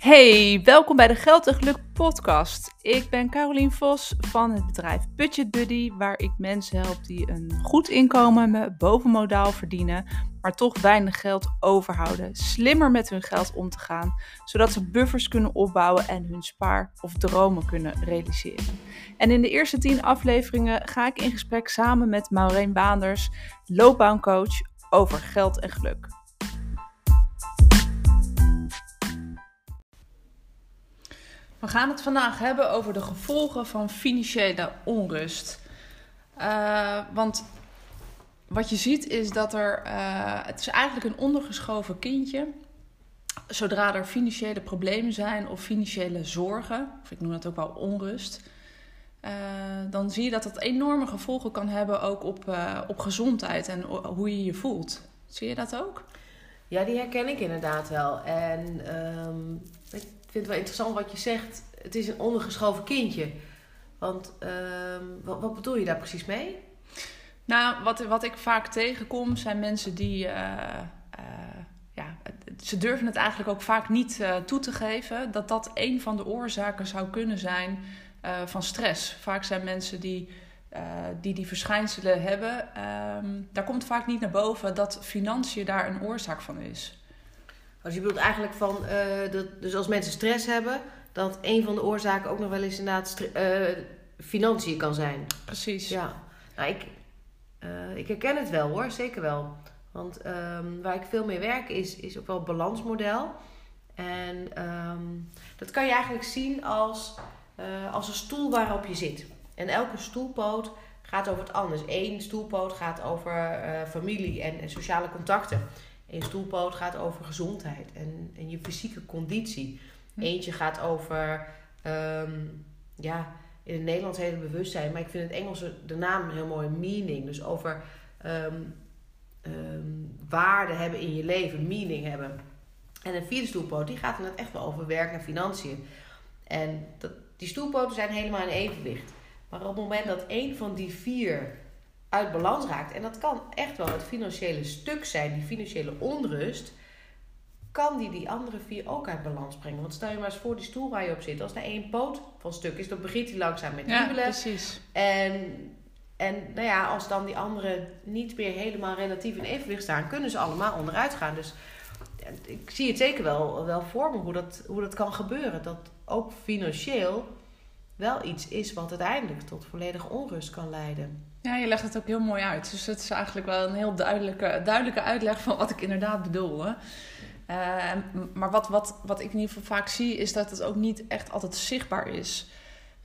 Hey, welkom bij de Geld en Geluk podcast. Ik ben Carolien Vos van het bedrijf Budget Buddy, waar ik mensen help die een goed inkomen bovenmodaal verdienen, maar toch weinig geld overhouden. Slimmer met hun geld om te gaan, zodat ze buffers kunnen opbouwen en hun spaar- of dromen kunnen realiseren. En in de eerste tien afleveringen ga ik in gesprek samen met Maureen Baanders, loopbaancoach, over geld en geluk. We gaan het vandaag hebben over de gevolgen van financiële onrust. Uh, want wat je ziet is dat er. Uh, het is eigenlijk een ondergeschoven kindje. Zodra er financiële problemen zijn of financiële zorgen, of ik noem dat ook wel onrust. Uh, dan zie je dat dat enorme gevolgen kan hebben ook op, op gezondheid en hoe je je voelt. Zie je dat ook? Ja, die herken ik inderdaad wel. En um, ik vind het wel interessant wat je zegt. Het is een ondergeschoven kindje. Want um, wat, wat, bedoel je daar precies mee? Nou, wat, wat ik vaak tegenkom zijn mensen die. Uh, uh, ja, ze durven het eigenlijk ook vaak niet uh, toe te geven dat dat een van de oorzaken zou kunnen zijn van stress. Vaak zijn mensen die. die die verschijnselen hebben, um, daar komt vaak niet naar boven dat financiën daar een oorzaak van is. Dus je bedoelt eigenlijk van, dat, dus als mensen stress hebben, dat een van de oorzaken ook nog wel eens inderdaad uh, financiën kan zijn. Precies. Ja, nou, ik, uh, ik herken het wel hoor, zeker wel. Want um, waar ik veel mee werk is, is ook wel het balansmodel. En um, dat kan je eigenlijk zien als, als een stoel waarop je zit. En elke stoelpoot gaat over het anders. Eén stoelpoot gaat over familie en, en sociale contacten. Eén stoelpoot gaat over gezondheid en, en je fysieke conditie. Eentje gaat over, um, ja, in het Nederlands heet het bewustzijn, maar ik vind het Engelse de naam heel mooi, meaning. Dus over um, um, waarde hebben in je leven, meaning hebben. En een vierde stoelpoot, die gaat net echt wel over werk en financiën. En dat, die stoelpoten zijn helemaal in evenwicht. Maar op het moment dat één van die vier uit balans raakt, en dat kan echt wel het financiële stuk zijn, die financiële onrust, kan die die andere vier ook uit balans brengen. Want stel je maar eens voor die stoel waar je op zit. Als er één poot van stuk is, dan begint hij langzaam met wiebelen. Ja, precies. En, en nou ja, als dan die anderen niet meer helemaal relatief in evenwicht staan, kunnen ze allemaal onderuit gaan. Dus ik zie het zeker wel, wel voor me hoe dat, hoe dat kan gebeuren. Dat ook financieel wel iets is wat uiteindelijk tot volledige onrust kan leiden. Ja, je legt het ook heel mooi uit. Dus het is eigenlijk wel een heel duidelijke, duidelijke uitleg van wat ik inderdaad bedoel. Hè? Uh, maar wat, wat, wat ik in ieder geval vaak zie, is dat het ook niet echt altijd zichtbaar is.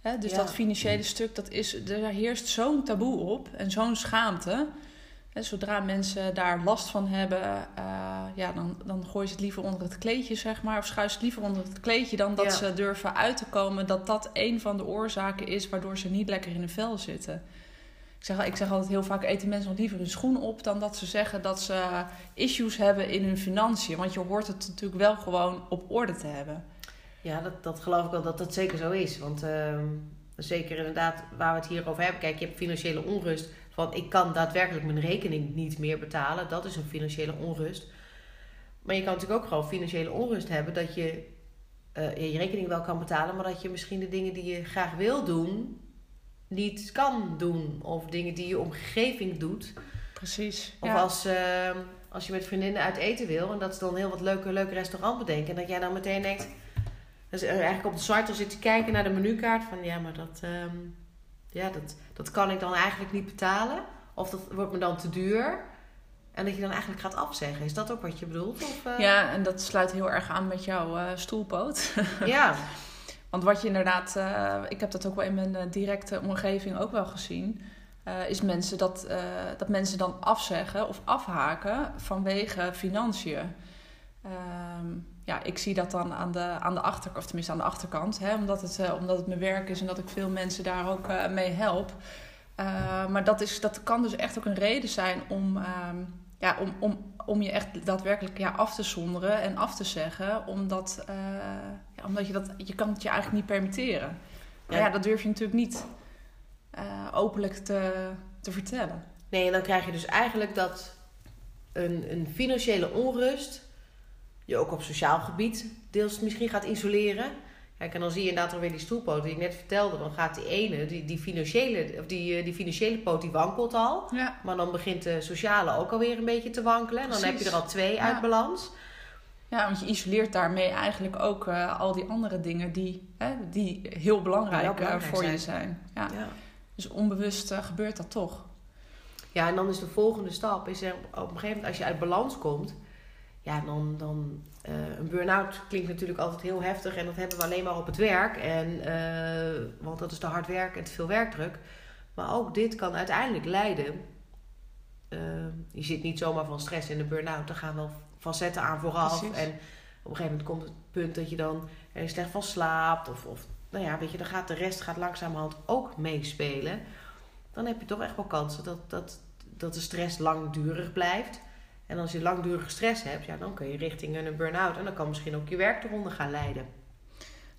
Hè? Dus ja. dat financiële stuk, dat is, er heerst zo'n taboe op en zo'n schaamte. Zodra mensen daar last van hebben, uh, ja, dan, dan gooien ze het liever onder het kleedje, zeg maar. Of schuiven ze het liever onder het kleedje dan dat ja. ze durven uit te komen dat dat een van de oorzaken is waardoor ze niet lekker in hun vel zitten. Ik zeg, ik zeg altijd heel vaak, eten mensen nog liever hun schoen op... dan dat ze zeggen dat ze issues hebben in hun financiën. Want je hoort het natuurlijk wel gewoon op orde te hebben. Ja, dat, dat geloof ik wel dat dat zeker zo is. Want uh, zeker inderdaad, waar we het hier over hebben... Kijk, je hebt financiële onrust van... ik kan daadwerkelijk mijn rekening niet meer betalen. Dat is een financiële onrust. Maar je kan natuurlijk ook gewoon financiële onrust hebben... dat je uh, je rekening wel kan betalen... maar dat je misschien de dingen die je graag wil doen niet kan doen. Of dingen die je omgeving doet. Precies. Of ja. als, uh, als je met vriendinnen uit eten wil en dat ze dan heel wat leuke, leuke restaurant bedenken. En dat jij dan meteen denkt. Dus eigenlijk op de site zit te kijken naar de menukaart. Van ja, maar dat, um, ja, dat, dat kan ik dan eigenlijk niet betalen. Of dat wordt me dan te duur. En dat je dan eigenlijk gaat afzeggen. Is dat ook wat je bedoelt? Of, uh... Ja, en dat sluit heel erg aan met jouw uh, stoelpoot. ja. Want wat je inderdaad, uh, ik heb dat ook wel in mijn directe omgeving ook wel gezien, is mensen dat, dat mensen dan afzeggen of afhaken vanwege financiën. Um, ja, ik zie dat dan aan de, aan de achterkant, of tenminste aan de achterkant, hè, omdat, het, omdat het mijn werk is en dat ik veel mensen daar ook mee help. maar dat, is, dat kan dus echt ook een reden zijn om, um, ja, om, om, om je echt daadwerkelijk ja, af te zonderen en af te zeggen, omdat, ja, omdat je dat, je kan het je eigenlijk niet permitteren. Maar ja, dat durf je natuurlijk niet openlijk te, te vertellen. Nee, en dan krijg je dus eigenlijk dat een, een financiële onrust je ook op sociaal gebied deels misschien gaat isoleren. Kijk, en dan zie je inderdaad alweer die stoelpoot die ik net vertelde. Dan gaat die ene, die, die, financiële, of die, eh, die financiële poot, die wankelt al. Ja. Maar dan begint de sociale ook alweer een beetje te wankelen. En dan heb je er al twee Ja. uit balans. ja, want je isoleert daarmee eigenlijk ook eh, al die andere dingen die, hè, die heel belangrijk, Heel eh, belangrijk voor zijn. je zijn. Ja. Ja. Dus onbewust gebeurt dat toch. Ja, en dan is de volgende stap, is er op een gegeven moment als je uit balans komt, ja, dan, dan eh, een burn-out klinkt natuurlijk altijd heel heftig en dat hebben we alleen maar op het werk. En, eh, want dat is te hard werken en te veel werkdruk. Maar ook dit kan uiteindelijk leiden. eh, je zit niet zomaar van stress in de burn-out. Er gaan wel facetten aan vooraf. Precies. En op een gegeven moment komt het punt dat je dan er slecht van slaapt. Of, of nou ja, weet je, dan gaat de rest gaat langzamerhand ook meespelen. Dan heb je toch echt wel kansen dat, dat, dat de stress langdurig blijft. En als je langdurige stress hebt, ja, dan kun je richting een burn-out. En dan kan misschien ook je werk eronder gaan leiden.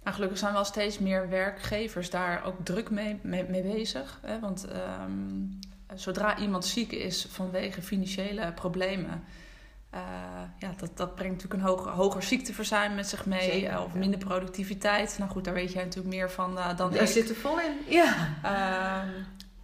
Nou, gelukkig zijn wel steeds meer werkgevers daar ook druk mee, mee, mee bezig. Hè? Want ehm, zodra iemand ziek is vanwege financiële problemen, eh, ja, dat, dat brengt natuurlijk een hoger, hoger ziekteverzuim met zich mee. Zeker, eh, of ja. minder productiviteit. Nou goed, daar weet jij natuurlijk meer van eh, dan Daar ik. zit er vol in. Ja.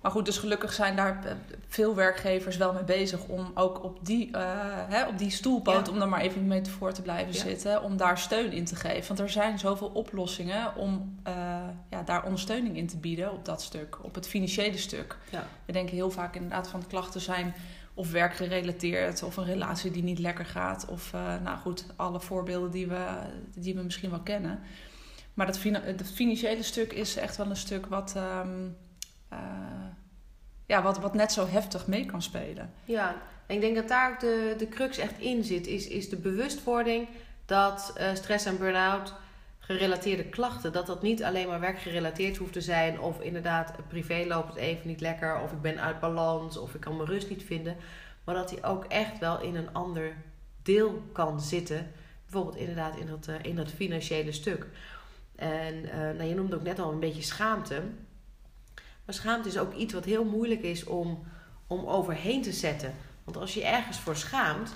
Maar goed, dus gelukkig zijn daar eh, veel werkgevers wel mee bezig om ook op die, eh, hè, op die stoelpoot, Ja. om daar maar even mee voor te blijven Ja. zitten, om daar steun in te geven. Want er zijn zoveel oplossingen om eh, ja, daar ondersteuning in te bieden op dat stuk, op het financiële stuk. Ja. We denken heel vaak inderdaad van klachten zijn of werkgerelateerd, of een relatie die niet lekker gaat, of nou goed, alle voorbeelden die we, die we misschien wel kennen. Maar dat het financiële stuk is echt wel een stuk wat, ehm, eh, ja, wat, wat net zo heftig mee kan spelen. Ja, en ik denk dat daar ook de, de crux echt in zit. Is, is de bewustwording dat eh, stress en burn-out gerelateerde klachten... dat dat niet alleen maar werkgerelateerd hoeft te zijn... of inderdaad privé loopt het even niet lekker... of ik ben uit balans of ik kan mijn rust niet vinden... maar dat die ook echt wel in een ander deel kan zitten. Bijvoorbeeld inderdaad in dat, eh, in dat financiële stuk. En nou, je noemde ook net al een beetje schaamte... Maar schaamte is ook iets wat heel moeilijk is om, om overheen te zetten. Want als je ergens voor schaamt,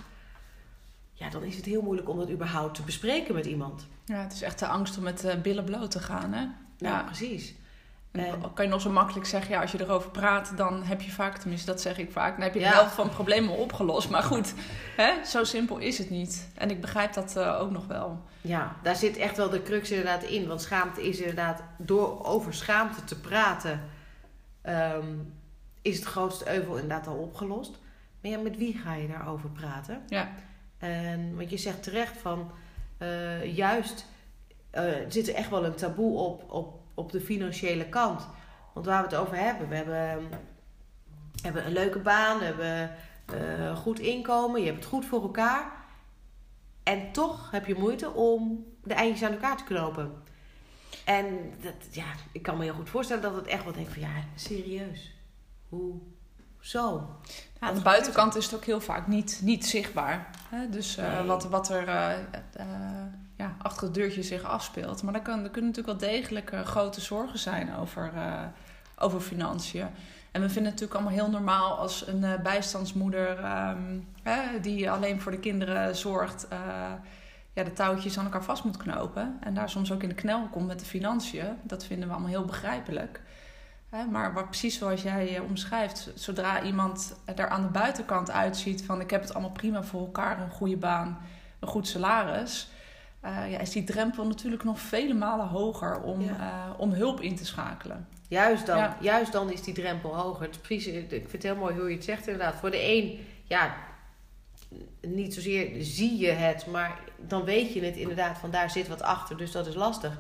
ja, dan is het heel moeilijk om dat überhaupt te bespreken met iemand. Ja, het is echt de angst om met eh, billen bloot te gaan. Hè? Ja, Ja. precies. En En- dan kan je nog zo makkelijk zeggen, ja, als je erover praat, dan heb je vaak, tenminste dat zeg ik vaak, dan heb je de Ja. helft van problemen opgelost. Maar goed, hè, zo simpel is het niet. En ik begrijp dat eh, ook nog wel. Ja, daar zit echt wel de crux inderdaad in. Want schaamte is inderdaad, door over schaamte te praten, ehm, is het grootste euvel inderdaad al opgelost. Maar ja, met wie ga je daarover praten? Ja. En want je zegt terecht van, eh, juist eh, zit er echt wel een taboe op, op, op de financiële kant. Want waar we het over hebben, we hebben, hebben een leuke baan, we hebben eh, goed inkomen, je hebt het goed voor elkaar. En toch heb je moeite om de eindjes aan elkaar te knopen. En dat, ja, ik kan me heel goed voorstellen dat het echt wel denkt van ja, serieus. Hoe? Zo. Ja, aan de buitenkant is het ook heel vaak niet, niet zichtbaar. Hè? Dus eh, wat, wat er eh, eh, ja, achter het deurtje zich afspeelt. Maar er, kan, kunnen natuurlijk wel degelijk grote zorgen zijn over, over financiën. En we vinden het natuurlijk allemaal heel normaal als een bijstandsmoeder ehm, die alleen voor de kinderen zorgt, ja, de touwtjes aan elkaar vast moet knopen. En daar soms ook in de knel komt met de financiën. Dat vinden we allemaal heel begrijpelijk. Maar wat, precies zoals jij eh, omschrijft, zodra iemand er aan de buitenkant uitziet van ik heb het allemaal prima voor elkaar, een goede baan, een goed salaris, eh, ja, is die drempel natuurlijk nog vele malen hoger om, Ja. eh, om hulp in te schakelen. Juist dan, Ja. juist dan is die drempel hoger. Het is precies, ik vind het heel mooi hoe je het zegt inderdaad. Voor de een, ja, niet zozeer zie je het, maar dan weet je het inderdaad van daar zit wat achter, dus dat is lastig.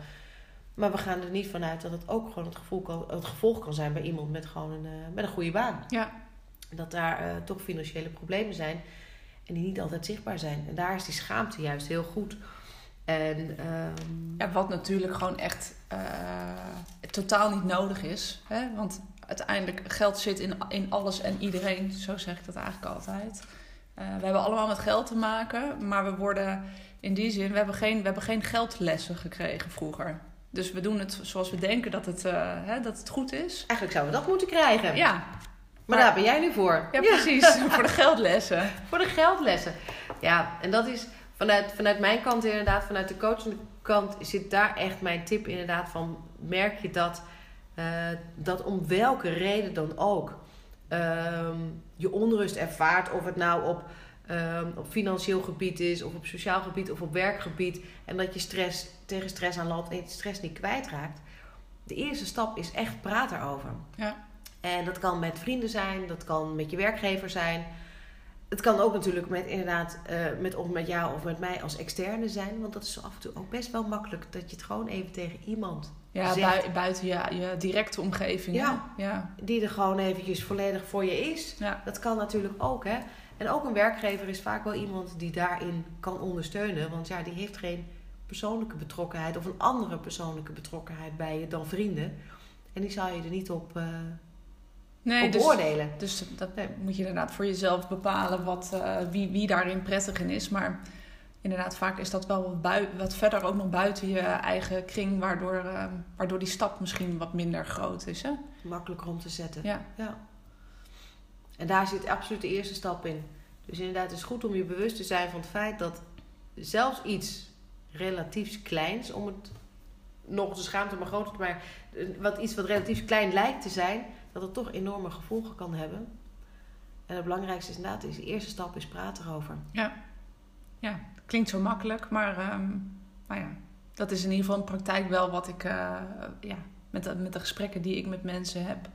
Maar we gaan er niet vanuit dat het ook gewoon het, gevoel kan, het gevolg kan zijn bij iemand met gewoon een, eh, met een goede baan. Ja, Dat daar eh, toch financiële problemen zijn en die niet altijd zichtbaar zijn. En daar is die schaamte juist heel goed. En ehm, ja wat natuurlijk gewoon echt eh, totaal niet nodig is. Hè? Want uiteindelijk geld zit in, in alles en iedereen, zo zeg ik dat eigenlijk altijd. Eh, we hebben allemaal met geld te maken, maar we worden in die zin, we hebben geen, we hebben geen geldlessen gekregen vroeger. Dus we doen het zoals we denken dat het, eh, hè, dat het goed is. eigenlijk zouden we dat moeten krijgen. Ja, maar, maar- daar ben jij nu voor. ja precies. Voor de geldlessen. Voor de geldlessen. Ja, en dat is vanuit, vanuit mijn kant inderdaad, vanuit de coachende kant zit daar echt mijn tip inderdaad van. Merk je dat, uh, dat om welke reden dan ook ehm, je onrust ervaart. Of het nou op, um, op financieel gebied is, of op sociaal gebied, of op werkgebied. En dat je stress tegen stress aanloopt en je stress niet kwijtraakt. De eerste stap is echt praten erover. Ja. En dat kan met vrienden zijn, dat kan met je werkgever zijn. Het kan ook natuurlijk met inderdaad uh, met, of met jou of met mij als externe zijn. Want dat is af en toe ook best wel makkelijk dat je het gewoon even tegen iemand ja, zegt. buiten je, je directe omgeving. Ja, ja, die er gewoon eventjes volledig voor je is. Ja. Dat kan natuurlijk ook. Hè? En ook een werkgever is vaak wel iemand die daarin kan ondersteunen. Want ja, die heeft geen persoonlijke betrokkenheid of een andere persoonlijke betrokkenheid bij je dan vrienden. En die zou je er niet op, uh, nee, op dus, beoordelen. Dus dat moet je inderdaad voor jezelf bepalen wat, uh, wie, wie daarin prettig in is. Maar inderdaad, vaak is dat wel wat, wat verder ook nog buiten je eigen kring, waardoor, uh, waardoor die stap misschien wat minder groot is. Hè? Makkelijker om te zetten. Ja. ja. En daar zit absoluut de eerste stap in. Dus inderdaad, het is goed om je bewust te zijn van het feit dat zelfs iets relatief kleins, om het nog de schaamte maar groter te maken, wat iets wat relatief klein lijkt te zijn, dat het toch enorme gevolgen kan hebben. En het belangrijkste is inderdaad, is de eerste stap is praten erover. Ja, ja klinkt zo makkelijk, maar, um, maar ja, dat is in ieder geval in praktijk wel wat ik, uh, ja, met de, met de gesprekken die ik met mensen heb.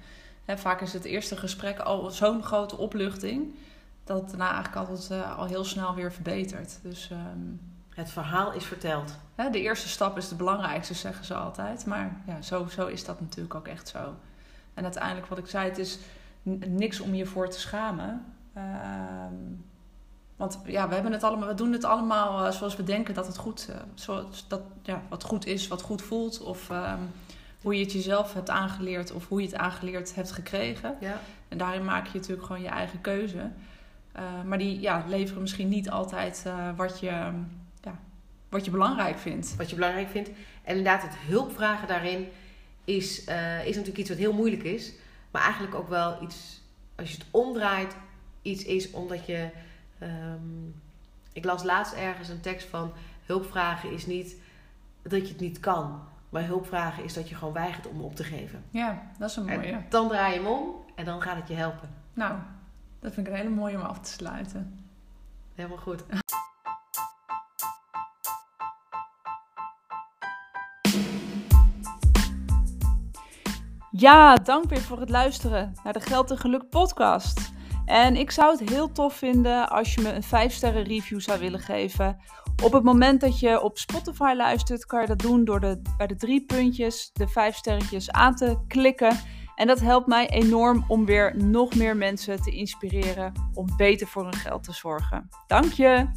Hè, vaak is het eerste gesprek al zo'n grote opluchting, dat het daarna eigenlijk altijd uh, al heel snel weer verbetert. Dus... Um, het verhaal is verteld. De eerste stap is de belangrijkste, zeggen ze altijd. Maar ja, zo, zo is dat natuurlijk ook echt zo. En uiteindelijk, wat ik zei, het is niks om je voor te schamen. Uh, want ja, we, hebben het allemaal, we doen het allemaal uh, zoals we denken dat het goed, uh, zoals dat, ja, wat goed is, wat goed voelt. Of uh, hoe je het jezelf hebt aangeleerd of hoe je het aangeleerd hebt gekregen. Ja. En daarin maak je natuurlijk gewoon je eigen keuze. Eh, maar die ja, leveren misschien niet altijd wat je wat je belangrijk vindt. Wat je belangrijk vindt. En inderdaad, het hulpvragen daarin is, uh, is natuurlijk iets wat heel moeilijk is. Maar eigenlijk ook wel iets, als je het omdraait, iets is omdat je. Um, ik las laatst ergens een tekst van hulpvragen is niet dat je het niet kan. Maar hulpvragen is dat je gewoon weigert om op te geven. Ja, dat is een mooie. En dan draai je hem om en dan gaat het je helpen. Nou, dat vind ik een hele mooie om af te sluiten. Helemaal goed. Ja, dank weer voor het luisteren naar de Geld en Geluk podcast. En ik zou het heel tof vinden als je me een 5 sterren review zou willen geven. Op het moment dat je op Spotify luistert, kan je dat doen door de, bij de drie puntjes de 5 sterretjes aan te klikken. En dat helpt mij enorm om weer nog meer mensen te inspireren om beter voor hun geld te zorgen. Dank je!